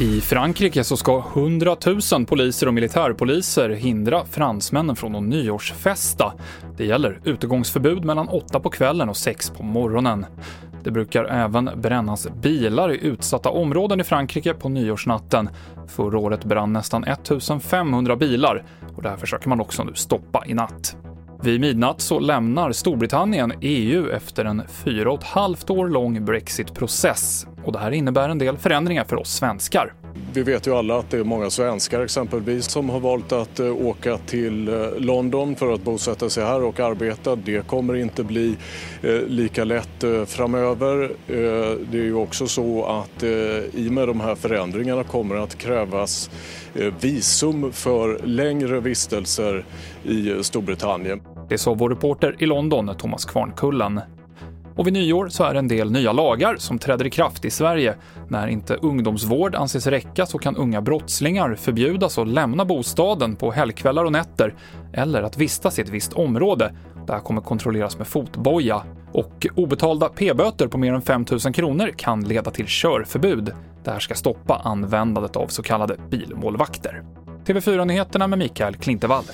I Frankrike så ska 100 000 poliser och militärpoliser hindra fransmännen från att nyårsfesta. Det gäller utegångsförbud mellan 8 på kvällen och 6 på morgonen. Det brukar även brännas bilar i utsatta områden i Frankrike på nyårsnatten. Förra året brann nästan 1500 bilar och det här försöker man också nu stoppa i natt. Vid midnatt så lämnar Storbritannien EU efter en fyra och ett halvt år lång Brexit-process. Och det här innebär en del förändringar för oss svenskar. Vi vet ju alla att det är många svenskar exempelvis som har valt att eh, åka till eh, London för att bosätta sig här och arbeta. Det kommer inte bli eh, lika lätt framöver. Det är ju också så att i och med de här förändringarna kommer det att krävas visum för längre vistelser i Storbritannien. Det sa vår reporter i London, Thomas Kvarnkullen. Och vid nyår så är det en del nya lagar som träder i kraft i Sverige. När inte ungdomsvård anses räcka så kan unga brottslingar förbjudas att lämna bostaden på helgkvällar och nätter eller att vistas i ett visst område. Det här kommer kontrolleras med fotboja. Och obetalda p-böter på mer än 5 000 kronor kan leda till körförbud. Det här ska stoppa användandet av så kallade bilmålvakter. TV4-nyheterna med Mikael Klintevall.